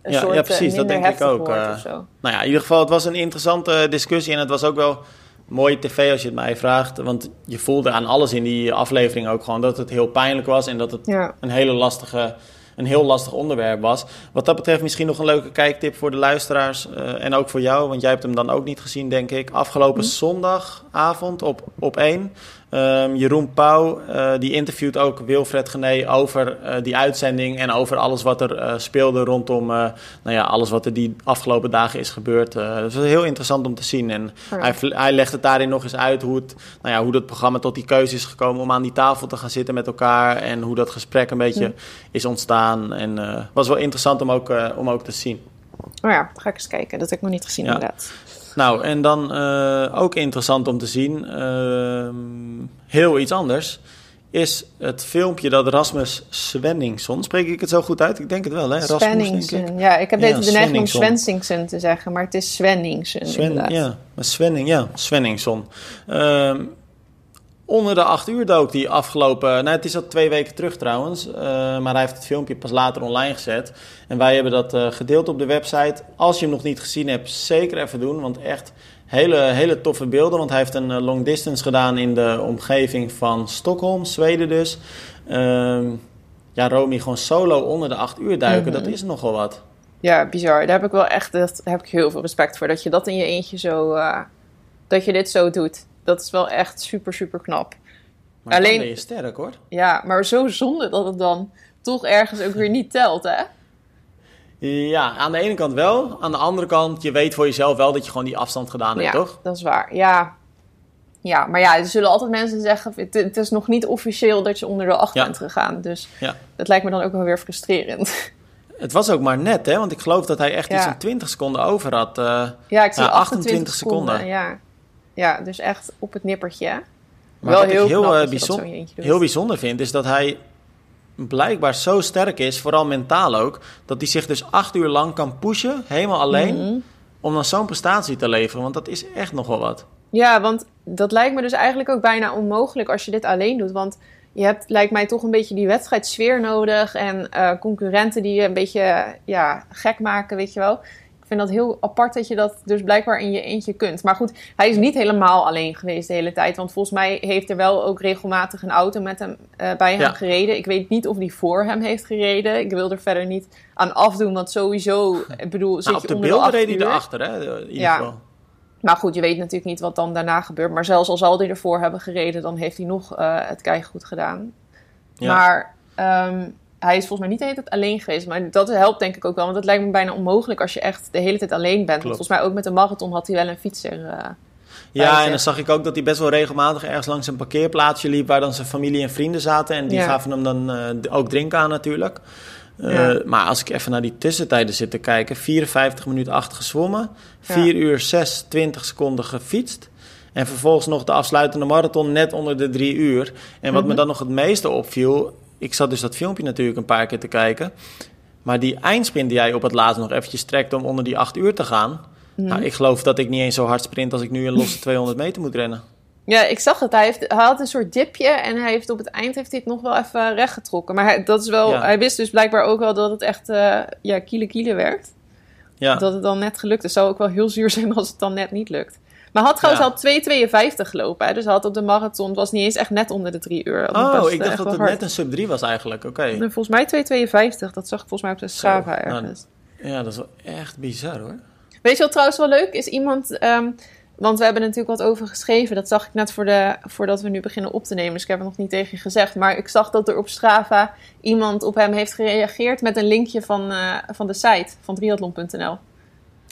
Speaker 1: Een
Speaker 2: Ja,
Speaker 1: soort
Speaker 2: ja,
Speaker 1: eh,
Speaker 2: precies, dat denk ik ook, eh. Nou ja, in ieder geval, het was een interessante discussie en het was ook wel mooie tv als je het mij vraagt. Want je voelde aan alles in die aflevering ook gewoon dat het heel pijnlijk was en dat het
Speaker 1: Ja.
Speaker 2: een, hele lastige, een heel lastig onderwerp was. Wat dat betreft misschien nog een leuke kijktip voor de luisteraars eh, en ook voor jou, want jij hebt hem dan ook niet gezien, denk ik. Afgelopen zondagavond op, op 1. Ehm, Jeroen Pauw, eh, die interviewt ook Wilfred Gené over eh, die uitzending en over alles wat er eh, speelde rondom nou ja, alles wat er die afgelopen dagen is gebeurd. Dat was heel interessant om te zien. En hij, hij legt het daarin nog eens uit hoe het, nou ja, hoe dat programma tot die keuze is gekomen om aan die tafel te gaan zitten met elkaar en hoe dat gesprek een beetje is ontstaan. En het was wel interessant om ook, om ook te zien.
Speaker 1: Oh ja, ga ik eens kijken. Dat heb ik nog niet gezien
Speaker 2: Ja.
Speaker 1: inderdaad.
Speaker 2: Nou, en dan eh, ook interessant om te zien, ehm, heel iets anders, is het filmpje dat Rasmus Svenningsson, spreek ik het zo goed uit? Ik denk het wel, hè? Rasmus, ik.
Speaker 1: Svenningsen. Ja, ik heb
Speaker 2: Ja,
Speaker 1: deze de neiging om. Svensingsen te zeggen, maar het is Svenningsen
Speaker 2: Sven,
Speaker 1: inderdaad.
Speaker 2: ja, maar Svenning, ja, Svenningsson. Ehm, onder de 8 uur dook die afgelopen... Nou, het is al twee weken terug trouwens. Uh, maar hij heeft het filmpje pas later online gezet. En wij hebben dat uh, gedeeld op de website. Als je hem nog niet gezien hebt, zeker even doen. Want echt hele, hele toffe beelden. Want hij heeft een long distance gedaan in de omgeving van Stockholm, Zweden dus. Uh, ja, Romy gewoon solo onder de 8 uur duiken, mm -hmm. dat is nogal wat.
Speaker 1: Ja, bizar. Daar heb ik wel echt daar heb ik heel veel respect voor. Dat je dat in je eentje zo... Dat je dit zo doet. Dat is wel echt super, super knap.
Speaker 2: Maar Alleen ben je sterk hoor.
Speaker 1: Ja, maar zo zonde dat het dan toch ergens ook weer niet telt, hè?
Speaker 2: Ja, aan de ene kant wel. Aan de andere kant, je weet voor jezelf wel dat je gewoon die afstand gedaan hebt,
Speaker 1: ja,
Speaker 2: toch?
Speaker 1: dat is waar. Ja. ja, maar ja, er zullen altijd mensen zeggen... Het, het is nog niet officieel dat je onder de acht ja. bent gegaan. Dus
Speaker 2: ja.
Speaker 1: dat lijkt me dan ook wel weer frustrerend.
Speaker 2: Het was ook maar net, hè? Want ik geloof dat hij echt iets van 20 seconden over had. eh.
Speaker 1: Ja, ik zie
Speaker 2: Ja,
Speaker 1: 28 seconden. Ja. Ja, dus echt op het nippertje.
Speaker 2: Maar
Speaker 1: Wel
Speaker 2: wat
Speaker 1: heel
Speaker 2: ik heel, eh,
Speaker 1: dat je dat
Speaker 2: bijzon-
Speaker 1: zo in je eentje doet.
Speaker 2: heel bijzonder vind, is dat hij blijkbaar zo sterk is, vooral mentaal ook, dat hij zich dus acht uur lang kan pushen, helemaal alleen,
Speaker 1: Mhm.
Speaker 2: om dan zo'n prestatie te leveren. Want dat is echt nogal wat.
Speaker 1: Ja, want dat lijkt me dus eigenlijk ook bijna onmogelijk als je dit alleen doet. Want je hebt, lijkt mij, toch een beetje die wedstrijdsfeer nodig. En eh, concurrenten die je een beetje ja, gek maken, weet je wel. Ik vind dat heel apart dat je dat dus blijkbaar in je eentje kunt. Maar goed, hij is niet helemaal alleen geweest de hele tijd. Want volgens mij heeft er wel ook regelmatig een auto met hem, eh, bij hem
Speaker 2: Ja.
Speaker 1: gereden. Ik weet niet of die voor hem heeft gereden. Ik wil er verder niet aan afdoen. Want sowieso, ik bedoel, zit
Speaker 2: Nou, op
Speaker 1: je
Speaker 2: de
Speaker 1: onder
Speaker 2: beelden
Speaker 1: de
Speaker 2: reed hij erachter, hè? In ieder
Speaker 1: Ja.
Speaker 2: geval.
Speaker 1: Maar goed, je weet natuurlijk niet wat dan daarna gebeurt. Maar zelfs al zal hij ervoor hebben gereden, dan heeft hij nog eh, het keigoed gedaan.
Speaker 2: Ja.
Speaker 1: Maar ehm, hij is volgens mij niet de hele tijd alleen geweest. Maar dat helpt denk ik ook wel. Want dat lijkt me bijna onmogelijk als je echt de hele tijd alleen bent. Volgens mij ook met de marathon had hij wel een fietser. eh,
Speaker 2: Ja, en dan zag ik ook dat hij best wel regelmatig ergens langs een parkeerplaatsje liep waar dan zijn familie en vrienden zaten. En die
Speaker 1: Ja.
Speaker 2: gaven hem dan eh, ook drinken aan natuurlijk. Eh,
Speaker 1: Ja.
Speaker 2: Maar als ik even naar die tussentijden zit te kijken, 54 minuten 8 gezwommen,
Speaker 1: Ja.
Speaker 2: 4 uur 6, 20 seconden gefietst. En vervolgens nog de afsluitende marathon net onder de 3 uur. En wat me
Speaker 1: Mhm.
Speaker 2: dan nog het meeste opviel, ik zat dus dat filmpje natuurlijk een paar keer te kijken. Maar die eindsprint die jij op het laatst nog eventjes trekt om onder die 8 uur te gaan.
Speaker 1: Mhm.
Speaker 2: Nou, ik geloof dat ik niet eens zo hard sprint als ik nu een losse 200 meter moet rennen.
Speaker 1: Ja, ik zag het. Hij, heeft, hij had een soort dipje en hij heeft op het eind heeft hij het nog wel even rechtgetrokken. Maar hij, dat is wel,
Speaker 2: Ja.
Speaker 1: hij wist dus blijkbaar ook wel dat het echt eh ja, kiele kiele werkt.
Speaker 2: Ja,
Speaker 1: Dat het dan net gelukt is. zou ook wel heel zuur zijn als het dan net niet lukt. Maar had trouwens
Speaker 2: Ja.
Speaker 1: al 2,52 gelopen. Hè? Dus had op de marathon, het was niet eens echt net onder de 3 uur.
Speaker 2: Oh,
Speaker 1: best,
Speaker 2: ik dacht dat het
Speaker 1: hard.
Speaker 2: net een sub 3 was eigenlijk. Oké.
Speaker 1: En volgens mij 2,52. Dat zag ik volgens mij op de Strava
Speaker 2: nou,
Speaker 1: ergens.
Speaker 2: Ja, dat is wel echt bizar hoor.
Speaker 1: Weet je wat trouwens wel leuk is? Iemand, ehm, want we hebben er natuurlijk wat over geschreven. Dat zag ik net voor de, voordat we nu beginnen op te nemen. Dus ik heb het nog niet tegen je gezegd. Maar ik zag dat er op Strava iemand op hem heeft gereageerd met een linkje van, eh, van de site van triathlon.nl.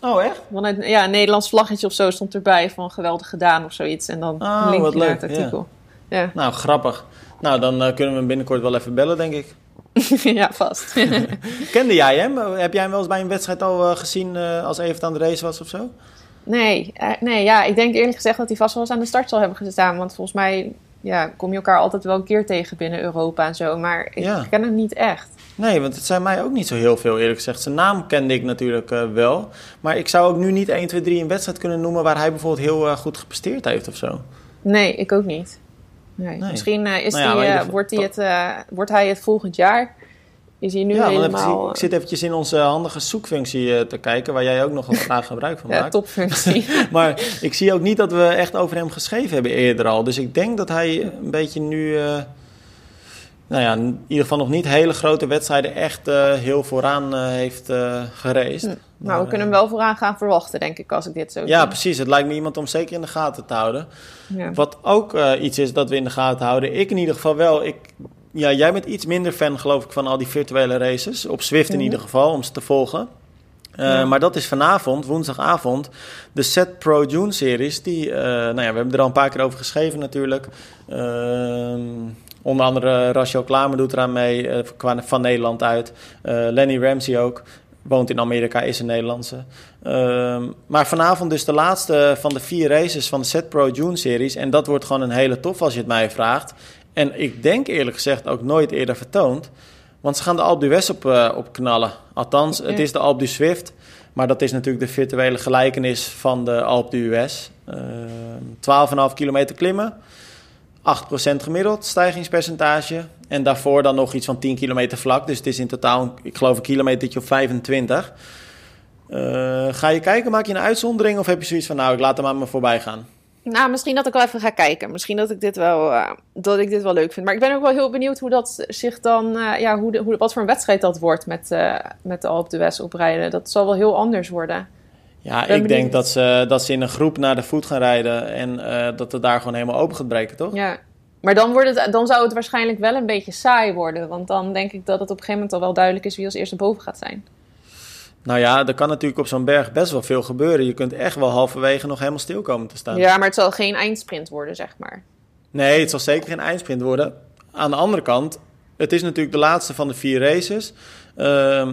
Speaker 2: Oh, echt?
Speaker 1: Want een, ja, een Nederlands vlaggetje of zo stond erbij van geweldig gedaan of zoiets. En dan
Speaker 2: Oh,
Speaker 1: naar het artikel. Ja,
Speaker 2: Nou, grappig. Nou, dan eh, kunnen we hem binnenkort wel even bellen, denk ik.
Speaker 1: ja. vast.
Speaker 2: Kende jij hem? Heb jij hem wel eens bij een wedstrijd al eh, gezien eh, als Evert aan de race was of zo?
Speaker 1: nee, nee, ja, ik denk eerlijk gezegd dat hij vast wel eens aan de start zal hebben gestaan. Want volgens mij ja, kom je elkaar altijd wel een keer tegen binnen Europa en zo. Maar ik
Speaker 2: Ja.
Speaker 1: ken hem niet echt.
Speaker 2: Nee, want het zijn mij ook niet zo heel veel, eerlijk gezegd. Zijn naam kende ik natuurlijk eh, wel. Maar ik zou ook nu niet 1, 2, 3 een wedstrijd kunnen noemen waar hij bijvoorbeeld heel eh, goed gepresteerd heeft of zo.
Speaker 1: Nee, ik ook niet. Nee.
Speaker 2: Nee.
Speaker 1: Misschien eh, is
Speaker 2: Nou ja,
Speaker 1: die,
Speaker 2: geval-
Speaker 1: wordt, die het, wordt hij het volgend jaar. Is hij nu
Speaker 2: ja,
Speaker 1: helemaal...
Speaker 2: ik zit eventjes in onze handige zoekfunctie te kijken, waar jij ook nog wel graag gebruik van
Speaker 1: ja,
Speaker 2: maakt.
Speaker 1: topfunctie.
Speaker 2: Maar ik zie ook niet dat we echt over hem geschreven hebben eerder al. Dus ik denk dat hij een beetje nu, nou ja, in ieder geval nog niet hele grote wedstrijden echt eh, heel vooraan eh, heeft eh geraced.
Speaker 1: Hm.
Speaker 2: Maar,
Speaker 1: nou, we kunnen hem wel vooraan gaan verwachten, denk ik, als ik dit zo
Speaker 2: Ja, precies. Het lijkt me iemand om zeker in de gaten te houden.
Speaker 1: Ja.
Speaker 2: Wat ook iets is dat we in de gaten houden. Ik in ieder geval wel. Ik, ja, jij bent iets minder fan, geloof ik, van al die virtuele races. Op Swift in
Speaker 1: Mhm.
Speaker 2: ieder geval, om ze te volgen.
Speaker 1: Ja.
Speaker 2: Maar dat is vanavond, woensdagavond, de Set Pro June Series. Die, nou ja, we hebben er al een paar keer over geschreven natuurlijk. Ehm, onder andere Rachel Klamer doet eraan mee, eh, van Nederland uit. Eh, Lenny Ramsey ook. Woont in Amerika, is een Nederlandse. Ehm, maar vanavond dus de laatste van de vier races van de Set Pro June Series. En dat wordt gewoon een hele tof als je het mij vraagt. En ik denk eerlijk gezegd ook nooit eerder vertoond. Want ze gaan de Alpe d'Huez op, eh, op knallen. Althans, het is de Alpe du Swift. Maar dat is natuurlijk de virtuele gelijkenis van de Alpe d'Huez. Ehm 12,5 kilometer klimmen. 8% gemiddeld stijgingspercentage. En daarvoor dan nog iets van 10 kilometer vlak. Dus het is in totaal, ik geloof, een kilometer of 25. Uh, ga je kijken, maak je een uitzondering of heb je zoiets van, nou, ik laat hem aan me voorbij gaan?
Speaker 1: Nou, misschien dat ik wel even ga kijken. Misschien dat ik dit wel, uh, dat ik dit wel leuk vind. Maar ik ben ook wel heel benieuwd hoe dat zich dan, uh, ja, hoe de, hoe, wat voor een wedstrijd dat wordt met, met de Alp de West oprijden. Dat zal wel heel anders worden.
Speaker 2: Ja, ik denk dat ze, dat ze in een groep naar de voet gaan rijden en dat het daar gewoon helemaal open gaat breken, toch?
Speaker 1: Ja, maar dan, wordt het, dan zou het waarschijnlijk wel een beetje saai worden. Want dan denk ik dat het op een gegeven moment al wel duidelijk is wie als eerste boven gaat zijn.
Speaker 2: Nou ja, er kan natuurlijk op zo'n berg best wel veel gebeuren. Je kunt echt wel halverwege nog helemaal stil komen te staan.
Speaker 1: Ja, maar het zal geen eindsprint worden, zeg maar.
Speaker 2: Nee, het zal zeker geen eindsprint worden. Aan de andere kant, het is natuurlijk de laatste van de vier races. Uh,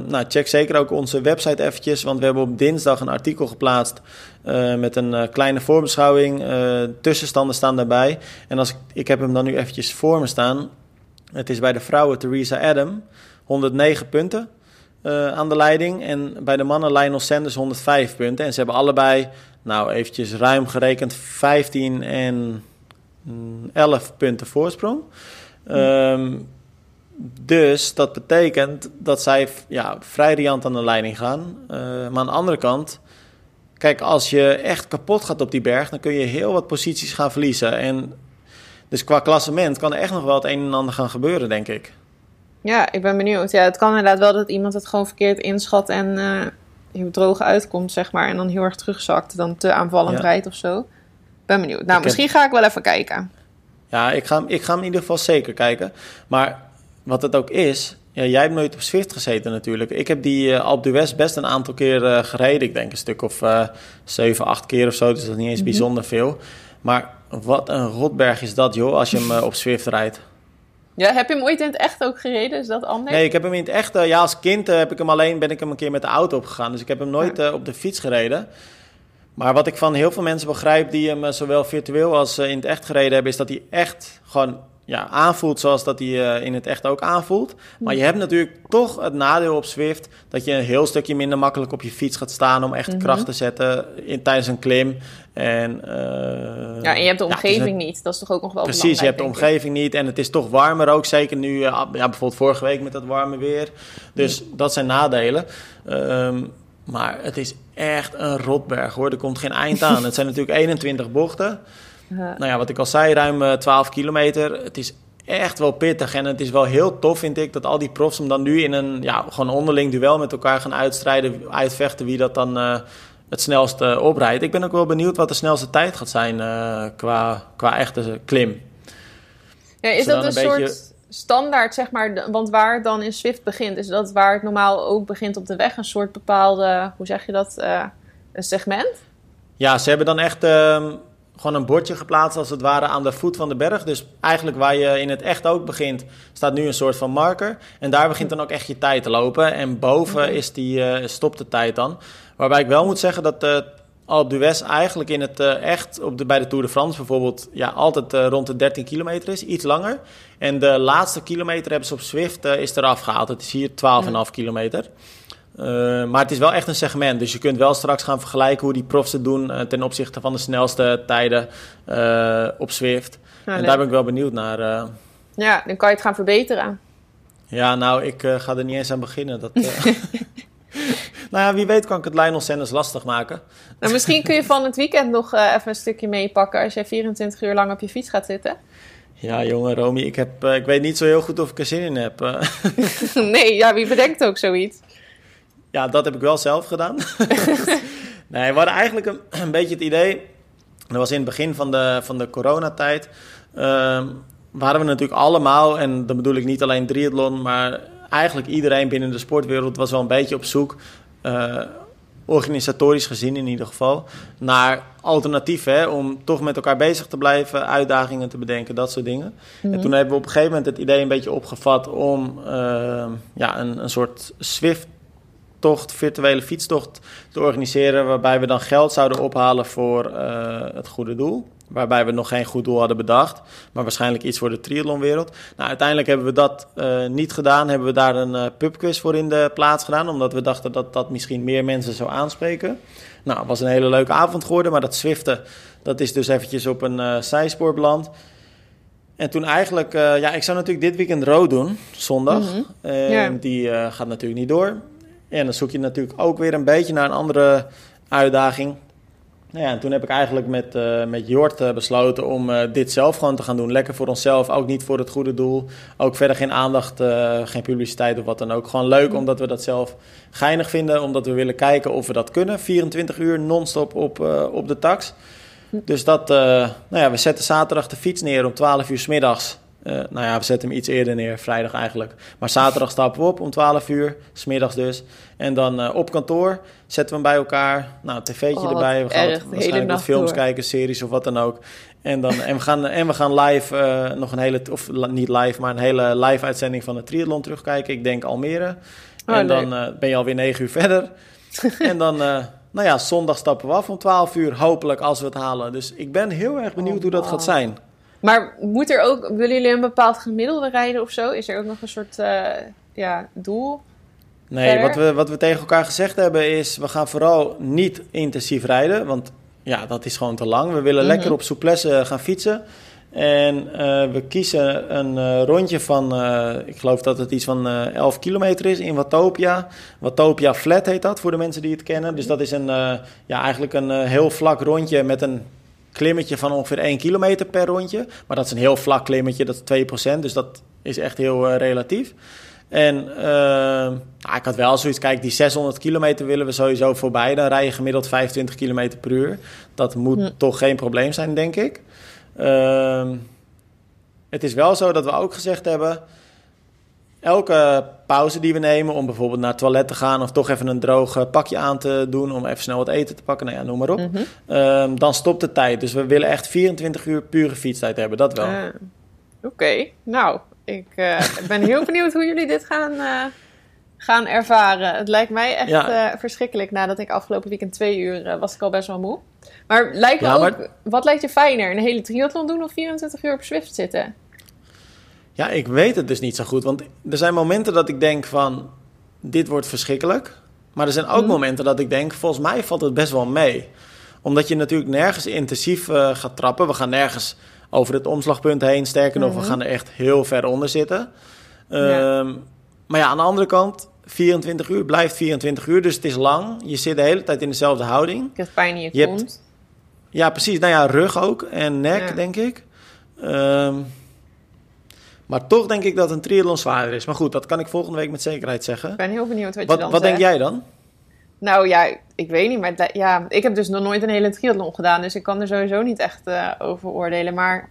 Speaker 2: nou, check zeker ook onze website eventjes, want we hebben op dinsdag een artikel geplaatst uh, met een uh, kleine voorbeschouwing. Eh, tussenstanden staan daarbij. En als ik, ik heb hem dan nu eventjes voor me staan. Het is bij de vrouwen Theresa Adam, 109 punten. Aan de leiding. En bij de mannen Lionel Sanders 105 punten. En ze hebben allebei, nou eventjes ruim gerekend, 15 en 11 punten voorsprong. Um, dus dat betekent dat zij ja, vrij riant aan de leiding gaan. Uh, maar aan de andere kant, kijk, als je echt kapot gaat op die berg, dan kun je heel wat posities gaan verliezen. En dus qua klassement kan er echt nog wel het een en ander gaan gebeuren, denk ik.
Speaker 1: Ja, ik ben benieuwd. Ja, het kan inderdaad wel dat iemand het gewoon verkeerd inschat en uh, heel droog uitkomt, zeg maar. En dan heel erg terugzakt, dan te aanvallend ja. rijdt of zo. Ben benieuwd. Nou, ik misschien heb... ga ik wel even kijken.
Speaker 2: Ja, ik ga, ik ga hem in ieder geval zeker kijken. Maar wat het ook is, ja, jij hebt nooit op Swift gezeten natuurlijk. Ik heb die uh, Alpe d'Huez best een aantal keer uh, gereden. Ik denk een stuk of uh, 7, 8 keer of zo. Dus dat is niet eens mm -hmm. bijzonder veel. Maar wat een rotberg is dat, joh, als je hem op Swift rijdt.
Speaker 1: Ja, heb je hem ooit in het echt ook gereden? Is dat anders?
Speaker 2: Nee, ik heb hem in het echt... Ja, als kind heb ik hem alleen... ben ik hem een keer met de auto opgegaan. Dus ik heb hem nooit op de fiets gereden. Maar wat ik van heel veel mensen begrijp... die hem zowel virtueel als in het echt gereden hebben... is dat hij echt gewoon ja, aanvoelt zoals dat hij uh, in het echt ook aanvoelt. Maar je hebt natuurlijk toch het nadeel op Swift dat je een heel stukje minder makkelijk op je fiets gaat staan om echt mm -hmm. kracht te zetten in, tijdens een klim. En, uh,
Speaker 1: ja, en je hebt de omgeving ja, het, niet. Dat is toch ook nog wel
Speaker 2: Precies, je hebt de omgeving niet. En het is toch warmer ook. Zeker nu, uh, ja, bijvoorbeeld vorige week met dat warme weer. Dus mm. dat zijn nadelen. Um, maar het is echt een rotberg hoor. Er komt geen eind aan. het zijn natuurlijk 21 bochten. Nou ja, wat ik al zei, ruim uh, 12 kilometer. Het is echt wel pittig en het is wel heel tof, vind ik, dat al die profs hem dan nu in een ja, gewoon onderling duel met elkaar gaan uitstrijden, uitvechten wie dat dan uh, het snelste oprijdt. Ik ben ook wel benieuwd wat de snelste tijd gaat zijn uh, qua, qua echte klim.
Speaker 1: Ja, is dat een, soort beetje... standaard, zeg maar, want waar het dan in Swift begint, is dat waar het normaal ook begint op de weg, een soort bepaalde, hoe zeg je dat, uh, een segment?
Speaker 2: Ja, ze hebben dan echt ehm, gewoon een bordje geplaatst als het ware aan de voet van de berg. Dus eigenlijk waar je in het echt ook begint, staat nu een soort van marker. En daar begint dan ook echt je tijd te lopen. En boven is die, uh, stopt de tijd dan. Waarbij ik wel moet zeggen dat uh, Alpe d'Huez eigenlijk in het uh, echt, op de, bij de Tour de France bijvoorbeeld, ja, altijd uh, rond de 13 kilometer is, iets langer. En de laatste kilometer hebben ze op Swift uh, is eraf gehaald. Het is hier 12,5 ja. kilometer. Uh, maar het is wel echt een segment. Dus je kunt wel straks gaan vergelijken hoe die profs het doen uh, ten opzichte van de snelste tijden uh, op Swift. Nou, en daar ben ik wel benieuwd naar.
Speaker 1: Ja, dan kan je het gaan verbeteren.
Speaker 2: Ja, nou, ik ga er niet eens aan beginnen. Dat, nou ja, wie weet kan ik het Lionel Sanders lastig maken.
Speaker 1: Nou, misschien kun je van het weekend nog even een stukje meepakken als jij 24 uur lang op je fiets gaat zitten.
Speaker 2: Ja, jongen, Romy, ik, heb, ik weet niet zo heel goed of ik er zin in heb.
Speaker 1: nee, ja, wie bedenkt ook zoiets?
Speaker 2: Ja, dat heb ik wel zelf gedaan. nee, we hadden eigenlijk een, een, beetje het idee. Dat was in het begin van de, van de coronatijd. Uh, waren we natuurlijk allemaal, en dan bedoel ik niet alleen triathlon, maar eigenlijk iedereen binnen de sportwereld was wel een beetje op zoek. Uh, organisatorisch gezien in ieder geval, naar alternatieven. Hè, om toch met elkaar bezig te blijven, uitdagingen te bedenken, dat soort dingen. En toen hebben we op een gegeven moment het idee een beetje opgevat om uh, ja, een, een soort Swift tocht, virtuele fietstocht te organiseren. Waarbij we dan geld zouden ophalen voor uh, het goede doel. Waarbij we nog geen goed doel hadden bedacht. Maar waarschijnlijk iets voor de triathlonwereld. Nou, uiteindelijk hebben we dat uh, niet gedaan. Hebben we daar een uh, pubquiz voor in de plaats gedaan. Omdat we dachten dat dat misschien meer mensen zou aanspreken. Nou, het was een hele leuke avond geworden. Maar dat Zwiften, dat is dus eventjes op een zijspoor beland. En toen eigenlijk, uh, ja, ik zou natuurlijk dit weekend rood doen, zondag.
Speaker 1: Mhm. Ja.
Speaker 2: die uh, gaat natuurlijk niet door. En dan zoek je natuurlijk ook weer een beetje naar een andere uitdaging. Nou ja, en toen heb ik eigenlijk met, uh, met Jort uh, besloten om uh, dit zelf gewoon te gaan doen. Lekker voor onszelf, ook niet voor het goede doel. Ook verder geen aandacht, geen publiciteit of wat dan ook. Gewoon leuk omdat we dat zelf geinig vinden. Omdat we willen kijken of we dat kunnen. 24 uur non-stop op, op de tax. Dus dat, nou ja, we zetten zaterdag de fiets neer om 12 uur s middags. Uh, nou ja, we zetten hem iets eerder neer, vrijdag eigenlijk. Maar zaterdag stappen we op om 12 uur, smiddags dus. En dan uh, op kantoor zetten we hem bij elkaar. Nou, een tv'tje
Speaker 1: Oh,
Speaker 2: erbij. We gaan
Speaker 1: erg,
Speaker 2: waarschijnlijk wat films
Speaker 1: door.
Speaker 2: kijken, series of wat dan ook. En, dan, en, we, gaan, en we gaan live uh, nog een hele, of niet live, maar een hele live uitzending van de triathlon terugkijken. Ik denk Almere.
Speaker 1: Oh,
Speaker 2: en
Speaker 1: leuk.
Speaker 2: dan ben je alweer 9 uur verder. en dan, nou ja, zondag stappen we af om 12 uur. Hopelijk als we het halen. Dus ik ben heel erg benieuwd
Speaker 1: Oh,
Speaker 2: hoe dat
Speaker 1: wow.
Speaker 2: gaat zijn.
Speaker 1: Maar moet er ook, willen jullie een bepaald gemiddelde rijden of zo? Is er ook nog een soort uh, ja, doel?
Speaker 2: Nee,
Speaker 1: Verder?
Speaker 2: wat we, wat we tegen elkaar gezegd hebben is... we gaan vooral niet intensief rijden. Want ja, dat is gewoon te lang. We willen
Speaker 1: Mhm.
Speaker 2: lekker op souplesse gaan fietsen. En uh, we kiezen een uh, rondje van... Uh, ik geloof dat het iets van 11 kilometer is in Watopia. Watopia Flat heet dat, voor de mensen die het kennen. Dus dat is een, ja, eigenlijk een heel vlak rondje met een klimmetje van ongeveer 1 kilometer per rondje. Maar dat is een heel vlak klimmetje, dat is 2%. Dus dat is echt heel uh, relatief. En uh, nou, ik had wel zoiets, kijk, die 600 kilometer willen we sowieso voorbij. Dan rij je gemiddeld 25 kilometer per uur. Dat moet toch geen probleem zijn, denk ik. Uh, het is wel zo dat we ook gezegd hebben... elke pauze die we nemen om bijvoorbeeld naar het toilet te gaan... of toch even een droog pakje aan te doen om even snel wat eten te pakken, nou ja, noem maar op.
Speaker 1: Mhm.
Speaker 2: Uh, dan stopt de tijd. Dus we willen echt 24 uur pure fietstijd hebben, dat wel.
Speaker 1: Uh, Oké, okay. nou, ik uh, ben heel benieuwd hoe jullie dit gaan, uh, gaan ervaren. Het lijkt mij echt ja. verschrikkelijk. Nadat ik afgelopen weekend twee uur was ik al best wel moe. Maar lijkt me
Speaker 2: Ja,
Speaker 1: ook, wat lijkt je fijner? Een hele triathlon doen of 24 uur op Swift zitten?
Speaker 2: Ja, ik weet het dus niet zo goed. Want er zijn momenten dat ik denk van... dit wordt verschrikkelijk. Maar er zijn ook
Speaker 1: Mhm.
Speaker 2: momenten dat ik denk... volgens mij valt het best wel mee. Omdat je natuurlijk nergens intensief eh, gaat trappen. We gaan nergens over het omslagpunt heen. Sterker nog,
Speaker 1: Mhm.
Speaker 2: we gaan er echt heel ver onder zitten.
Speaker 1: Ja.
Speaker 2: Ehm, Maar ja, aan de andere kant... 24 uur blijft 24 uur, dus het is lang. Je zit de hele tijd in dezelfde houding.
Speaker 1: Heb pijn in je,
Speaker 2: Je hebt-. Ja, precies. Nou ja, rug ook en nek,
Speaker 1: Ja.
Speaker 2: denk ik. Ehm, maar toch denk ik dat een triathlon zwaarder is. Maar goed, dat kan ik volgende week met zekerheid zeggen.
Speaker 1: Ik ben heel benieuwd wat, je
Speaker 2: Wat,
Speaker 1: dan
Speaker 2: wat denk jij dan?
Speaker 1: Nou ja, ik weet niet. Maar ja, ik heb dus nog nooit een hele triathlon gedaan. Dus ik kan er sowieso niet echt eh, over oordelen. Maar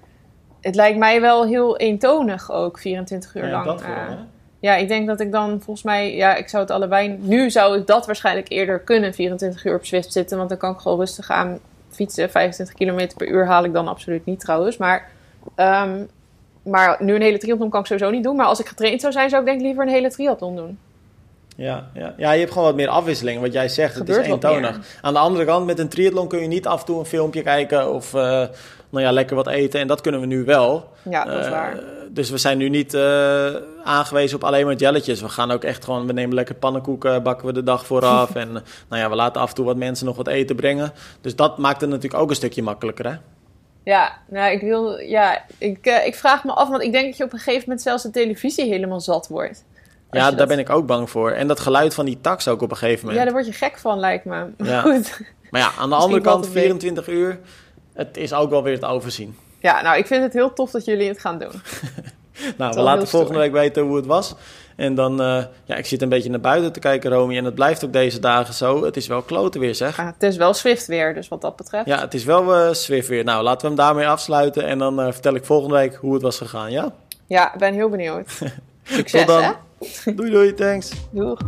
Speaker 1: het lijkt mij wel heel eentonig ook, 24 uur
Speaker 2: Ja,
Speaker 1: lang.
Speaker 2: dat
Speaker 1: eh.
Speaker 2: hè?
Speaker 1: ja, ik denk dat ik dan volgens mij... Ja, ik zou het allebei... Nu zou ik dat waarschijnlijk eerder kunnen, 24 uur op Zwift zitten. Want dan kan ik gewoon rustig aan fietsen. 25 km per uur haal ik dan absoluut niet trouwens. Maar, ehm, maar nu een hele triathlon kan ik sowieso niet doen. Maar als ik getraind zou zijn, zou ik denk ik liever een hele triathlon doen.
Speaker 2: Ja, ja. ja, je hebt gewoon wat meer afwisseling. Wat jij zegt, het is eentonig. Aan de andere kant, met een triathlon kun je niet af en toe een filmpje kijken... of eh, nou ja, lekker wat eten. En dat kunnen we nu wel.
Speaker 1: Ja, dat is
Speaker 2: Eh,
Speaker 1: waar.
Speaker 2: Dus we zijn nu niet eh, aangewezen op alleen maar jelletjes. We gaan ook echt gewoon, we nemen lekker pannenkoeken, bakken we de dag vooraf. en nou ja, we laten af en toe wat mensen nog wat eten brengen. Dus dat maakt het natuurlijk ook een stukje makkelijker, hè?
Speaker 1: Ja, nou, ik wil... Ja, ik, eh, ik vraag me af, want ik denk dat je op een gegeven moment zelfs de televisie helemaal zat wordt.
Speaker 2: Ja, daar
Speaker 1: dat-
Speaker 2: ben ik ook bang voor. En dat geluid van die tax ook op een gegeven
Speaker 1: Ja,
Speaker 2: moment.
Speaker 1: daar word je gek van, lijkt me. Maar
Speaker 2: Ja.
Speaker 1: goed.
Speaker 2: Maar ja, aan de andere kant,
Speaker 1: het mee.
Speaker 2: 24 uur, het is ook wel weer te overzien.
Speaker 1: Ja, nou, ik vind het heel tof dat jullie het gaan doen.
Speaker 2: Nou, we laten volgende week weten hoe het was. En dan, eh, ja, ik zit een beetje naar buiten te kijken, Romy. En het blijft ook deze dagen zo. Het is wel kloten weer, zeg.
Speaker 1: Ja, het is wel Swift weer, dus wat dat betreft.
Speaker 2: Ja, het is wel eh Swift weer. Nou, laten we hem daarmee afsluiten. En dan eh, vertel ik volgende week hoe het was gegaan, ja?
Speaker 1: Ja, ik ben heel benieuwd. Succes,
Speaker 2: Tot dan.
Speaker 1: hè?
Speaker 2: Doei doei, thanks.
Speaker 1: Doeg.